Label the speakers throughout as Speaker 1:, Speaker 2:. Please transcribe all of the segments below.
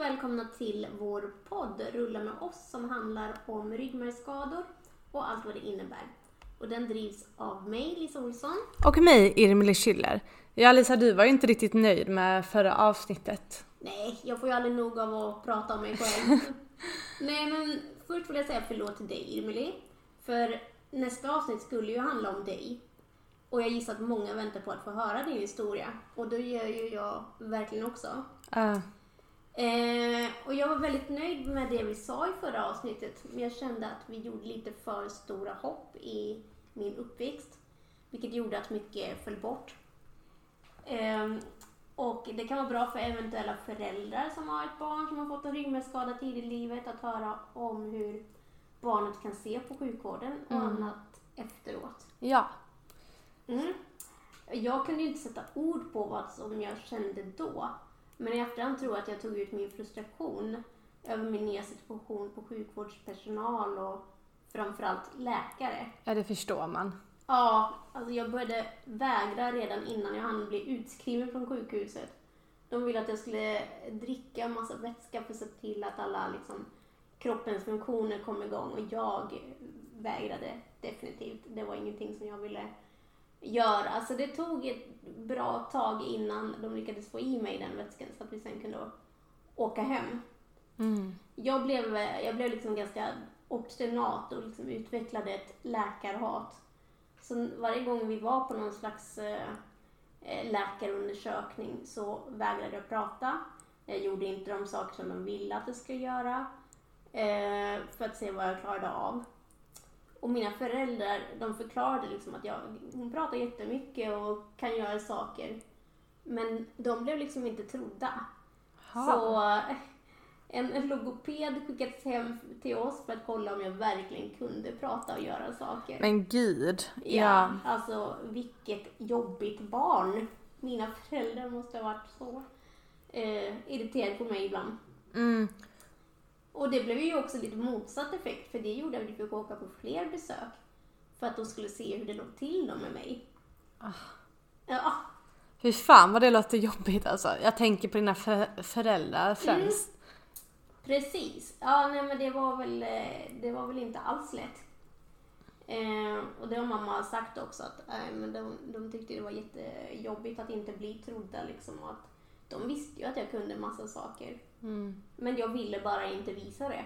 Speaker 1: välkomna till vår podd Rulla med oss som handlar om ryggmärgsskador och allt vad det innebär. Och den drivs av mig, Lisa Olsson.
Speaker 2: Och mig, Irmeli Schiller. Ja Lisa, du var ju inte riktigt nöjd med förra avsnittet.
Speaker 1: Nej, jag får ju aldrig nog av att prata om mig själv. Nej, men först vill jag säga förlåt till dig, Irmeli. För nästa avsnitt skulle ju handla om dig. Och jag gissar att många väntar på att få höra din historia. Och det gör ju jag verkligen också.
Speaker 2: Uh.
Speaker 1: Eh, och jag var väldigt nöjd med det vi sa i förra avsnittet. Men jag kände att vi gjorde lite för stora hopp i min uppväxt. Vilket gjorde att mycket föll bort. Eh, och det kan vara bra för eventuella föräldrar som har ett barn som har fått en ryggmärgsskada tidigt i livet att höra om hur barnet kan se på sjukvården och mm. annat efteråt.
Speaker 2: Ja.
Speaker 1: Mm. Jag kunde ju inte sätta ord på vad som jag kände då. Men i efterhand tror jag att jag tog ut min frustration över min nya situation på sjukvårdspersonal och framförallt läkare.
Speaker 2: Ja, det förstår man.
Speaker 1: Ja, alltså jag började vägra redan innan jag hann bli utskriven från sjukhuset. De ville att jag skulle dricka en massa vätska för att se till att alla liksom, kroppens funktioner kom igång och jag vägrade definitivt. Det var ingenting som jag ville göra. Alltså det tog ett bra tag innan de lyckades få i mig den vätskan så att vi sen kunde åka hem.
Speaker 2: Mm.
Speaker 1: Jag blev, jag blev liksom ganska obstinat och liksom utvecklade ett läkarhat. Så varje gång vi var på någon slags eh, eh, läkarundersökning så vägrade jag prata. Jag gjorde inte de saker som de ville att jag skulle göra. Eh, för att se vad jag klarade av. Och mina föräldrar, de förklarade liksom att jag, hon pratar jättemycket och kan göra saker. Men de blev liksom inte trodda. Ha. Så en, en logoped skickades hem till oss för att kolla om jag verkligen kunde prata och göra saker.
Speaker 2: Men gud.
Speaker 1: Ja, ja. alltså vilket jobbigt barn. Mina föräldrar måste ha varit så eh, irriterade på mig ibland.
Speaker 2: Mm.
Speaker 1: Och det blev ju också lite motsatt effekt för det gjorde att vi fick åka på fler besök. För att de skulle se hur det låg till då med mig.
Speaker 2: Ah.
Speaker 1: Ja.
Speaker 2: Hur fan vad det låter jobbigt alltså. Jag tänker på dina för föräldrar främst. Mm.
Speaker 1: Precis. Ja, nej men det var väl, eh, det var väl inte alls lätt. Eh, och det har mamma sagt också att eh, men de, de tyckte det var jättejobbigt att inte bli trodda liksom. Och att de visste ju att jag kunde massa saker.
Speaker 2: Mm.
Speaker 1: Men jag ville bara inte visa det.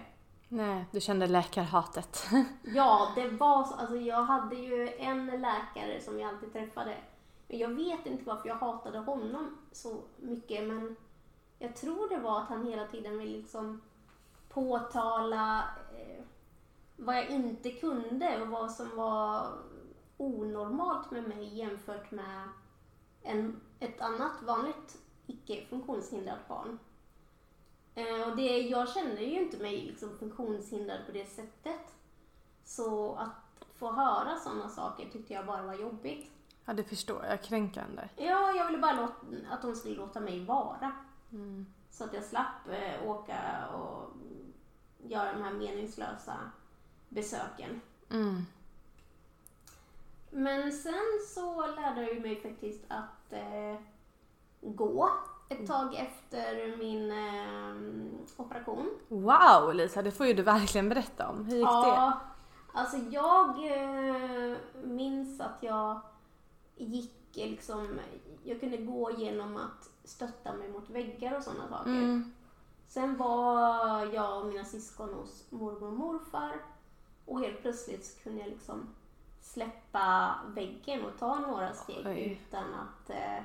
Speaker 2: Nej, du kände läkarhatet.
Speaker 1: ja, det var så. Alltså jag hade ju en läkare som jag alltid träffade. Men jag vet inte varför jag hatade honom så mycket. Men jag tror det var att han hela tiden ville liksom påtala eh, vad jag inte kunde och vad som var onormalt med mig jämfört med en, ett annat vanligt icke funktionshindrat barn. Eh, och det, jag känner ju inte mig liksom funktionshindrad på det sättet. Så att få höra sådana saker tyckte jag bara var jobbigt.
Speaker 2: Ja, det förstår jag. Kränkande.
Speaker 1: Ja, jag ville bara låta, att de skulle låta mig vara.
Speaker 2: Mm.
Speaker 1: Så att jag slapp eh, åka och göra de här meningslösa besöken.
Speaker 2: Mm.
Speaker 1: Men sen så lärde jag mig faktiskt att eh, gå ett mm. tag efter min eh, operation.
Speaker 2: Wow Lisa, det får ju du verkligen berätta om. Hur gick
Speaker 1: ja,
Speaker 2: det?
Speaker 1: Ja, alltså jag eh, minns att jag gick liksom, jag kunde gå genom att stötta mig mot väggar och sådana saker.
Speaker 2: Mm.
Speaker 1: Sen var jag och mina syskon hos mormor och morfar och helt plötsligt så kunde jag liksom släppa väggen och ta några steg Oj. utan att eh,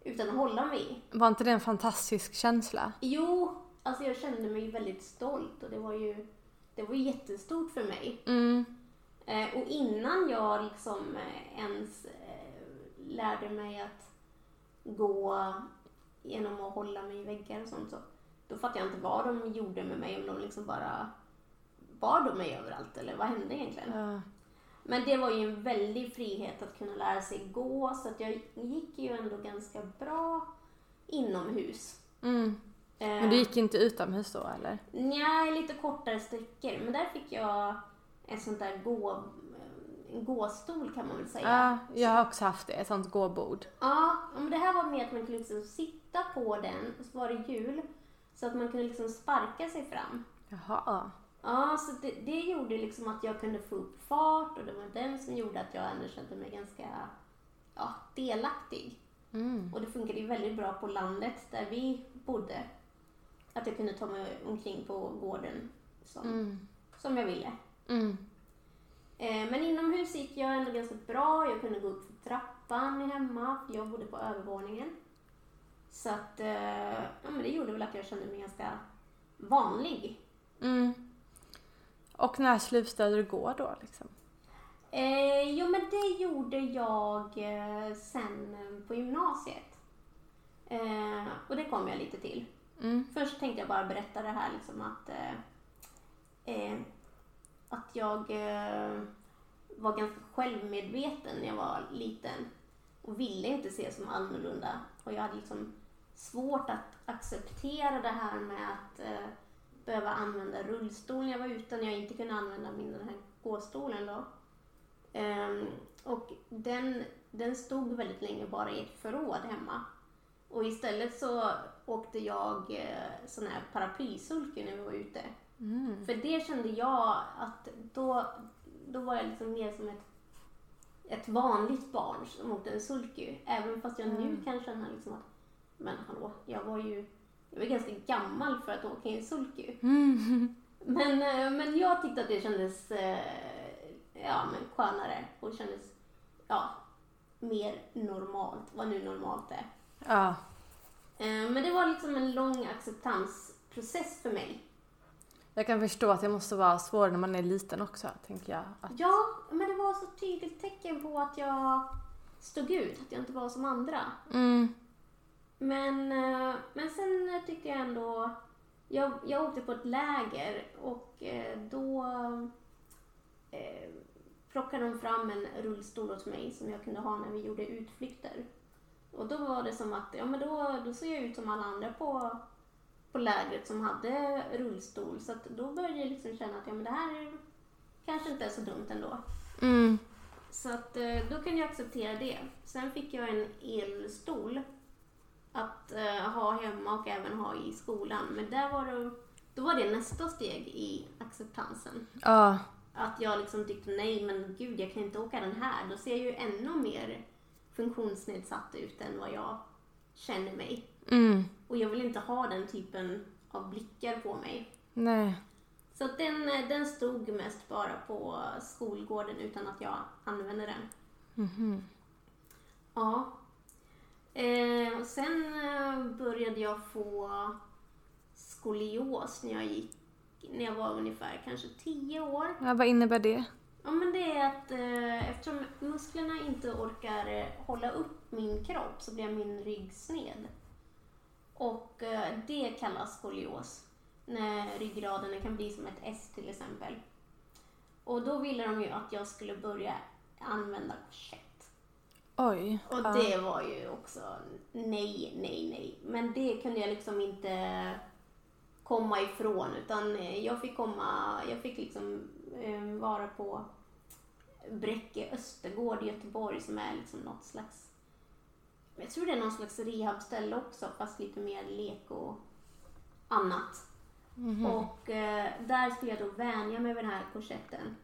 Speaker 1: utan att hålla mig.
Speaker 2: Var inte det en fantastisk känsla?
Speaker 1: Jo, alltså jag kände mig väldigt stolt och det var ju det var jättestort för mig.
Speaker 2: Mm.
Speaker 1: Eh, och innan jag liksom eh, ens eh, lärde mig att gå genom att hålla mig i väggar och sånt så då fattade jag inte vad de gjorde med mig, om de liksom bara bar de mig överallt eller vad hände egentligen?
Speaker 2: Ja.
Speaker 1: Men det var ju en väldig frihet att kunna lära sig gå så att jag gick ju ändå ganska bra inomhus.
Speaker 2: Mm. Men du gick inte utomhus då eller?
Speaker 1: Nej, lite kortare sträckor. Men där fick jag en sån där gå, en gåstol kan man väl säga.
Speaker 2: Ja, jag har också haft det, ett sånt gåbord.
Speaker 1: Ja, men det här var mer att man kunde liksom sitta på den och så var det hjul Så att man kunde liksom sparka sig fram.
Speaker 2: Jaha.
Speaker 1: Ja, så det, det gjorde liksom att jag kunde få upp fart och det var den som gjorde att jag ändå kände mig ganska ja, delaktig.
Speaker 2: Mm.
Speaker 1: Och det funkade ju väldigt bra på landet där vi bodde. Att jag kunde ta mig omkring på gården som,
Speaker 2: Mm.
Speaker 1: som jag ville.
Speaker 2: Mm.
Speaker 1: Eh, men inomhus gick jag ändå ganska bra. Jag kunde gå upp för trappan hemma, för jag bodde på övervåningen. Så att, eh, ja, men det gjorde väl att jag kände mig ganska vanlig.
Speaker 2: Mm. Och när slutade du gå då liksom?
Speaker 1: Eh, jo, men det gjorde jag eh, sen eh, på gymnasiet. Eh, och det kom jag lite till.
Speaker 2: Mm.
Speaker 1: Först tänkte jag bara berätta det här liksom att, eh, eh, att jag var ganska självmedveten när jag var liten och ville inte se som annorlunda. Och jag hade liksom svårt att acceptera det här med att behöva använda rullstol när jag var ute när jag inte kunde använda min den här gåstolen då. Ehm, och den, den stod väldigt länge bara i ett förråd hemma. Och istället så åkte jag eh, sån här paraplysulky när vi var ute.
Speaker 2: Mm.
Speaker 1: För det kände jag att då, då var jag liksom mer som ett, ett vanligt barn som åkte en sulky. Även fast jag nu
Speaker 2: Mm.
Speaker 1: kan känna liksom att, men hallå, jag var ju jag var ganska gammal för att åka i en sulky.
Speaker 2: Mm.
Speaker 1: Men, eh, men jag tyckte att det kändes eh, ja, men skönare och kändes ja, mer normalt, vad nu normalt är.
Speaker 2: Ja.
Speaker 1: Eh, Men det var liksom en lång acceptansprocess för mig.
Speaker 2: Jag kan förstå att det måste vara svårare när man är liten också, tänker jag. Att,
Speaker 1: Ja, men det var så tydligt tecken på att jag stod ut, att jag inte var som andra.
Speaker 2: mm.
Speaker 1: Men, eh, men sen tyckte jag ändå... Jag, jag åkte på ett läger och eh, då eh, plockade de fram en rullstol åt mig som jag kunde ha när vi gjorde utflykter. Och då var det som att, ja men då, då ser jag ut som alla andra på, på lägret som hade rullstol. Så då började jag liksom känna att, ja men det här kanske inte är så dumt ändå.
Speaker 2: Mm.
Speaker 1: Så att eh, då kunde jag acceptera det. Sen fick jag en elstol att eh, ha hemma och även ha i skolan. Men där var det, då var det nästa steg i acceptansen.
Speaker 2: Ja.
Speaker 1: Att jag liksom tyckte nej men gud jag kan inte åka den här. Då ser jag ju ännu mer funktionsnedsatt ut än vad jag känner mig.
Speaker 2: Mm.
Speaker 1: Och jag vill inte ha den typen av blickar på mig.
Speaker 2: Nej.
Speaker 1: Så den, eh, den stod mest bara på skolgården utan att jag använde den.
Speaker 2: Mhm.
Speaker 1: Ja. Eh, och sen eh, började jag få skolios när jag gick, när jag var ungefär kanske 10 år.
Speaker 2: Ja, vad innebär det?
Speaker 1: Ja men det är att eh, eftersom musklerna inte orkar eh, hålla upp min kropp så blir min rygg sned. Och eh, det kallas skolios. När ryggraden kan bli som ett S till exempel. Och då ville de ju att jag skulle börja använda korsett.
Speaker 2: Oj.
Speaker 1: Och
Speaker 2: Ja.
Speaker 1: det var ju också nej, nej, nej. Men det kunde jag liksom inte komma ifrån utan jag fick komma, jag fick liksom eh, vara på Bräcke Östergård i Göteborg som är liksom något slags, jag tror det är någon slags rehabställe också fast lite mer lek och annat.
Speaker 2: Mhm.
Speaker 1: Och eh, där skulle jag då vänja mig vid den här korsetten.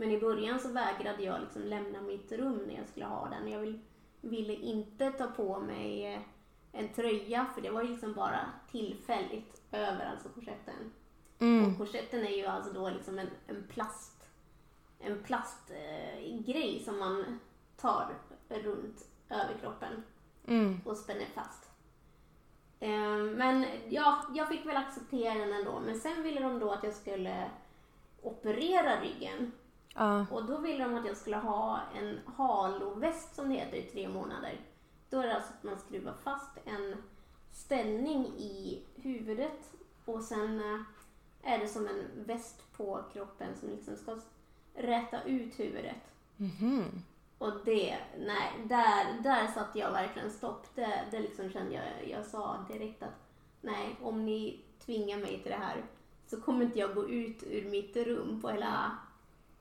Speaker 1: Men i början så vägrade jag liksom lämna mitt rum när jag skulle ha den. Jag vill, ville inte ta på mig eh, en tröja för det var ju liksom bara tillfälligt över alltså korsetten.
Speaker 2: Mm.
Speaker 1: Och korsetten är ju alltså då liksom en, en plast en plastgrej eh, som man tar runt överkroppen
Speaker 2: Mm.
Speaker 1: och spänner fast. Eh, Men ja, jag fick väl acceptera den ändå. Men sen ville de då att jag skulle operera ryggen.
Speaker 2: Ja.
Speaker 1: Och då ville de att jag skulle ha en haloväst som det heter i tre månader. Då är det alltså att man skruvar fast en ställning i huvudet och sen eh, är det som en väst på kroppen som liksom ska räta ut huvudet.
Speaker 2: Mhm.
Speaker 1: Och det, nej, där, där satte jag verkligen stopp. Det, det liksom kände jag, jag sa direkt att nej, om ni tvingar mig till det här så kommer inte jag gå ut ur mitt rum på hela,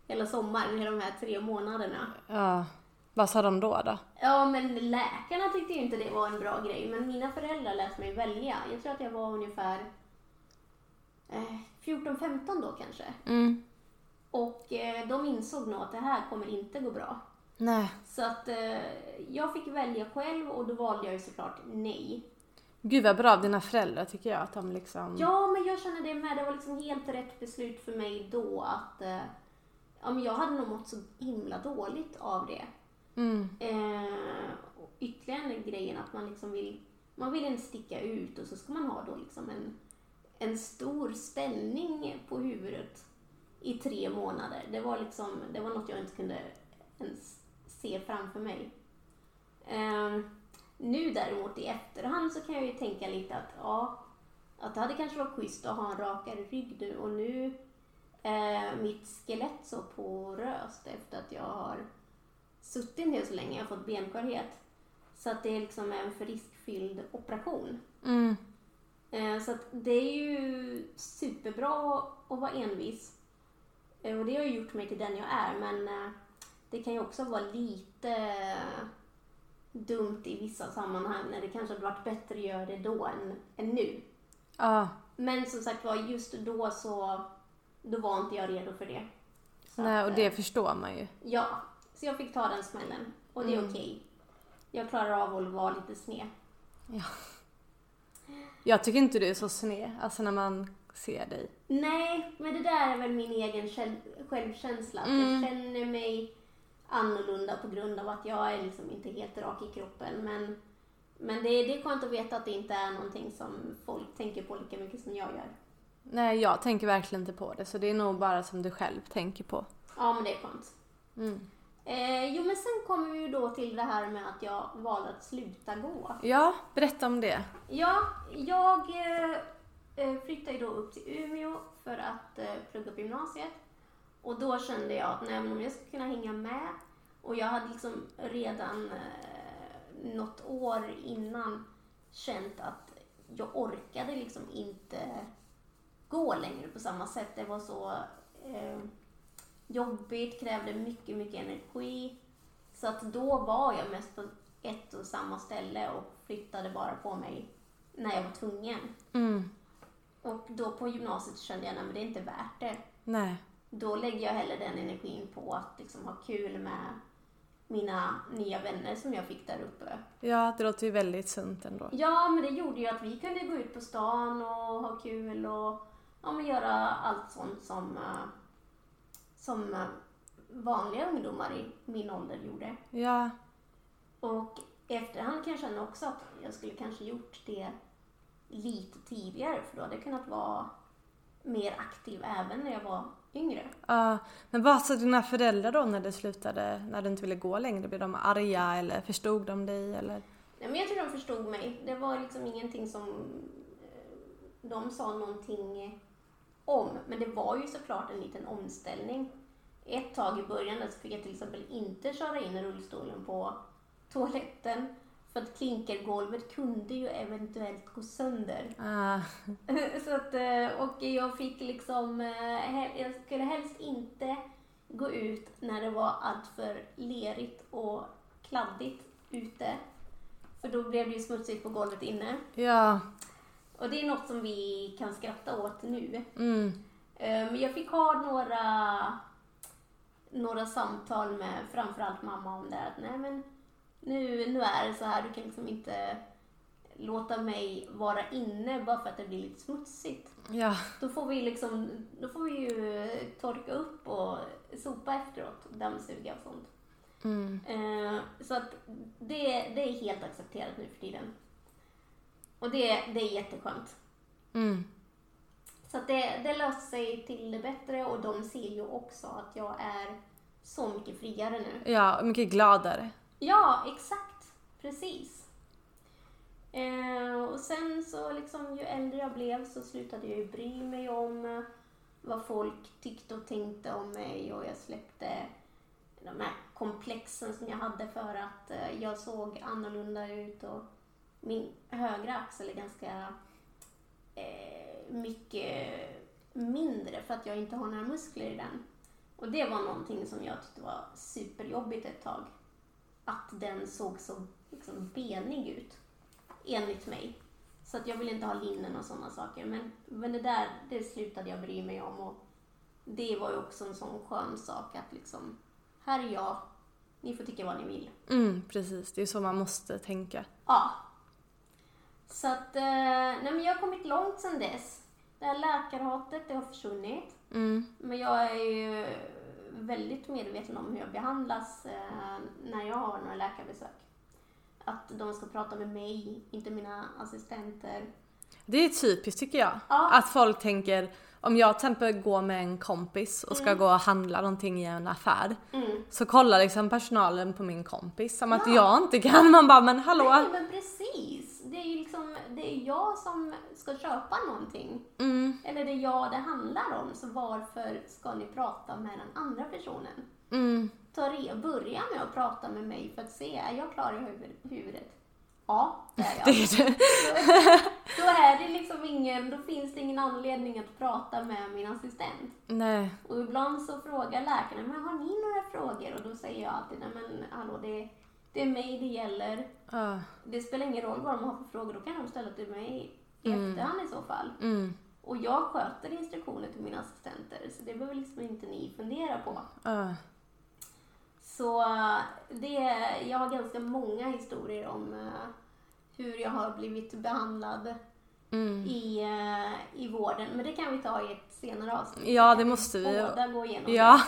Speaker 1: hela sommaren, de här tre månaderna.
Speaker 2: Ja. Vad sa de då då?
Speaker 1: Ja, men läkarna tyckte ju inte det var en bra grej, men mina föräldrar lät mig välja. Jag tror att jag var ungefär eh, 14-15 då kanske.
Speaker 2: Mm.
Speaker 1: Och eh, de insåg nog att det här kommer inte gå bra.
Speaker 2: Nej.
Speaker 1: Så att eh, jag fick välja själv och då valde jag ju såklart nej.
Speaker 2: Gud vad bra av dina föräldrar tycker jag att de liksom...
Speaker 1: Ja, men jag känner det med. Det var liksom helt rätt beslut för mig då att eh, ja, men jag hade nog mått så himla dåligt av det.
Speaker 2: Mm.
Speaker 1: Eh, och ytterligare en grejen att man liksom vill, man vill inte sticka ut och så ska man ha då liksom en, en stor ställning på huvudet i tre månader. Det var liksom, det var något jag inte kunde ens se framför mig. Eh, nu däremot i efterhand så kan jag ju tänka lite att ja, att det hade kanske varit schysst att ha en rakare rygg nu och nu är mitt skelett så poröst efter att jag har suttit ner så länge, jag har fått benskörhet. Så att det är liksom en för riskfylld operation.
Speaker 2: Mm.
Speaker 1: Eh, Så att det är ju superbra att vara envis. Eh, Och det har ju gjort mig till den jag är, men eh, det kan ju också vara lite eh, dumt i vissa sammanhang när det kanske hade varit bättre att göra det då än, än nu.
Speaker 2: Ja.
Speaker 1: Men som sagt var, just då så då var inte jag redo för det. Så
Speaker 2: Nej, och
Speaker 1: eh,
Speaker 2: det förstår man ju.
Speaker 1: Ja, så jag fick ta den smällen. Och det är
Speaker 2: Mm.
Speaker 1: okej. Jag klarar av att vara lite sned.
Speaker 2: Jag tycker inte du är så sned, alltså när man ser dig.
Speaker 1: Nej, men det där är väl min egen själv- självkänsla. Att
Speaker 2: Mm.
Speaker 1: Jag känner mig annorlunda på grund av att jag är liksom inte helt rak i kroppen. Men, men det, är- det är skönt att veta att det inte är någonting som folk tänker på lika mycket som jag gör.
Speaker 2: Nej, jag tänker verkligen inte på det, så det är nog bara som du själv tänker på.
Speaker 1: Ja, men det är skönt.
Speaker 2: Mm.
Speaker 1: Eh, jo, men sen kommer vi ju då till det här med att jag valde att sluta gå.
Speaker 2: Ja, berätta om det.
Speaker 1: Ja, jag eh, eh, flyttade ju då upp till Umeå för att eh, plugga på gymnasiet. Och då kände jag att nej, om jag ska kunna hänga med och jag hade liksom redan eh, något år innan känt att jag orkade liksom inte gå längre på samma sätt. Det var så eh, jobbigt, krävde mycket, mycket energi. Så att då var jag mest på ett och samma ställe och flyttade bara på mig när jag var tvungen.
Speaker 2: Mm.
Speaker 1: Och då på gymnasiet kände jag att det är inte värt det.
Speaker 2: Nej.
Speaker 1: Då lägger jag hellre den energin på att liksom ha kul med mina nya vänner som jag fick där uppe.
Speaker 2: Ja, det låter ju väldigt sunt ändå.
Speaker 1: Ja, men det gjorde ju att vi kunde gå ut på stan och ha kul och ja, men göra allt sånt som, eh, som eh, vanliga ungdomar i min ålder gjorde.
Speaker 2: Ja,
Speaker 1: Och i efterhand kan jag känna också att jag skulle kanske gjort det lite tidigare för då hade jag kunnat vara mer aktiv även när jag var yngre.
Speaker 2: ja. men vad sa dina föräldrar då när det slutade, när du inte ville gå längre? Blev de arga eller förstod de dig eller?
Speaker 1: Nej, men jag tror de förstod mig. Det var liksom ingenting som eh, de sa någonting om. Men det var ju såklart en liten omställning. Ett tag i början så fick jag till exempel inte köra in rullstolen på toaletten. För att klinkergolvet kunde ju eventuellt gå sönder.
Speaker 2: Ah,
Speaker 1: Så att, eh, och jag fick liksom, eh, jag skulle helst inte gå ut när det var alltför lerigt och kladdigt ute. För då blev det ju smutsigt på golvet inne.
Speaker 2: ja,
Speaker 1: Och det är något som vi kan skratta åt nu.
Speaker 2: mm,
Speaker 1: Men jag fick ha några, några samtal med framförallt mamma om det här. Att nej men nu, nu är det så här, du kan liksom inte låta mig vara inne bara för att det blir lite smutsigt.
Speaker 2: ja,
Speaker 1: Då får vi liksom, då får vi ju torka upp och sopa efteråt, dammsuga och sånt.
Speaker 2: mm,
Speaker 1: Eh, så att det, det är helt accepterat nu för tiden. Och det, det är jätteskönt.
Speaker 2: mm,
Speaker 1: Så det, det löste sig till det bättre och de ser ju också att jag är så mycket friare nu.
Speaker 2: ja, mycket gladare.
Speaker 1: Ja, exakt. Precis. Eh, och sen så liksom ju äldre jag blev så slutade jag ju bry mig om eh, vad folk tyckte och tänkte om mig och jag släppte de här komplexen som jag hade för att eh, jag såg annorlunda ut och min högra axel är ganska eh, mycket mindre för att jag inte har några muskler i den. Och det var någonting som jag tyckte var superjobbigt ett tag. Att den såg så liksom, benig ut, enligt mig. Så att jag vill inte ha linnen och sådana saker. Men, men det där, det slutade jag bry mig om. Och det var ju också en sån skön sak att liksom, här är jag, ni får tycka vad ni vill.
Speaker 2: Mm, precis, det är så man måste tänka.
Speaker 1: Ja. Så att, eh, nej men jag har kommit långt sedan dess. Det här läkarhatet, det har försvunnit.
Speaker 2: Mm,
Speaker 1: Men jag är ju väldigt medveten om hur jag behandlas eh, när jag har några läkarbesök. Att de ska prata med mig, inte mina assistenter.
Speaker 2: Det är typiskt tycker jag.
Speaker 1: Ja.
Speaker 2: Att folk tänker, om jag till exempel går med en kompis och ska gå och handla någonting i en affär.
Speaker 1: Mm.
Speaker 2: Så kollar liksom personalen på min kompis som att
Speaker 1: Ja.
Speaker 2: jag inte kan. Man bara, men hallå?
Speaker 1: Nej, men precis. Det är ju liksom, det är jag som ska köpa någonting.
Speaker 2: Mm,
Speaker 1: Eller det är jag det handlar om, så varför ska ni prata med den andra personen?
Speaker 2: mm,
Speaker 1: Ta re, börja med att prata med mig för att se, är jag klar i huvud- huvudet? Ja, det är jag.
Speaker 2: det är det.
Speaker 1: Då är det liksom ingen, då finns det ingen anledning att prata med min assistent.
Speaker 2: Nej.
Speaker 1: Och ibland så frågar läkaren, men har ni några frågor? Och då säger jag alltid, nej men hallå det, det är mig det gäller.
Speaker 2: Ja.
Speaker 1: Det spelar ingen roll vad de har för frågor, då kan de ställa till mig i
Speaker 2: Mm.
Speaker 1: efterhand i så fall.
Speaker 2: Mm,
Speaker 1: Och jag sköter instruktioner till mina assistenter, så det behöver liksom inte ni fundera på.
Speaker 2: ja.
Speaker 1: Så det, jag har ganska många historier om eh, hur jag har blivit behandlad
Speaker 2: Mm.
Speaker 1: i, eh, i vården. Men det kan vi ta i ett senare avsnitt.
Speaker 2: Ja, det måste vi.
Speaker 1: Båda gå igenom
Speaker 2: Ja.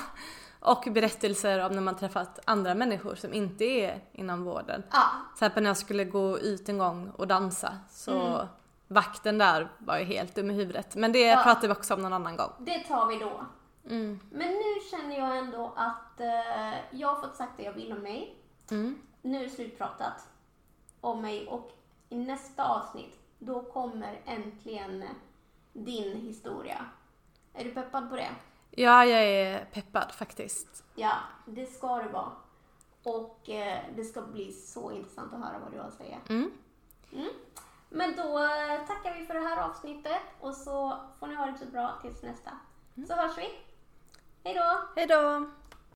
Speaker 2: Och berättelser om när man träffat andra människor som inte är inom vården.
Speaker 1: Ja,
Speaker 2: Till exempel när jag skulle gå ut en gång och dansa så
Speaker 1: Mm.
Speaker 2: vakten där var ju helt dum i huvudet. Men det
Speaker 1: Ja.
Speaker 2: pratar vi också om någon annan gång.
Speaker 1: det tar vi då.
Speaker 2: Mm.
Speaker 1: Men nu känner jag ändå att eh, jag har fått sagt det jag vill om mig.
Speaker 2: Mm.
Speaker 1: Nu är det slutpratat om mig och i nästa avsnitt då kommer äntligen din historia. Är du peppad på det?
Speaker 2: Ja, jag är peppad faktiskt.
Speaker 1: Ja, det ska det vara. Och eh, det ska bli så intressant att höra vad du har att säga.
Speaker 2: Mm.
Speaker 1: Mm. Men då eh, tackar vi för det här avsnittet och så får ni ha det så bra tills nästa. Så hörs vi. Hej då!
Speaker 2: Hej då!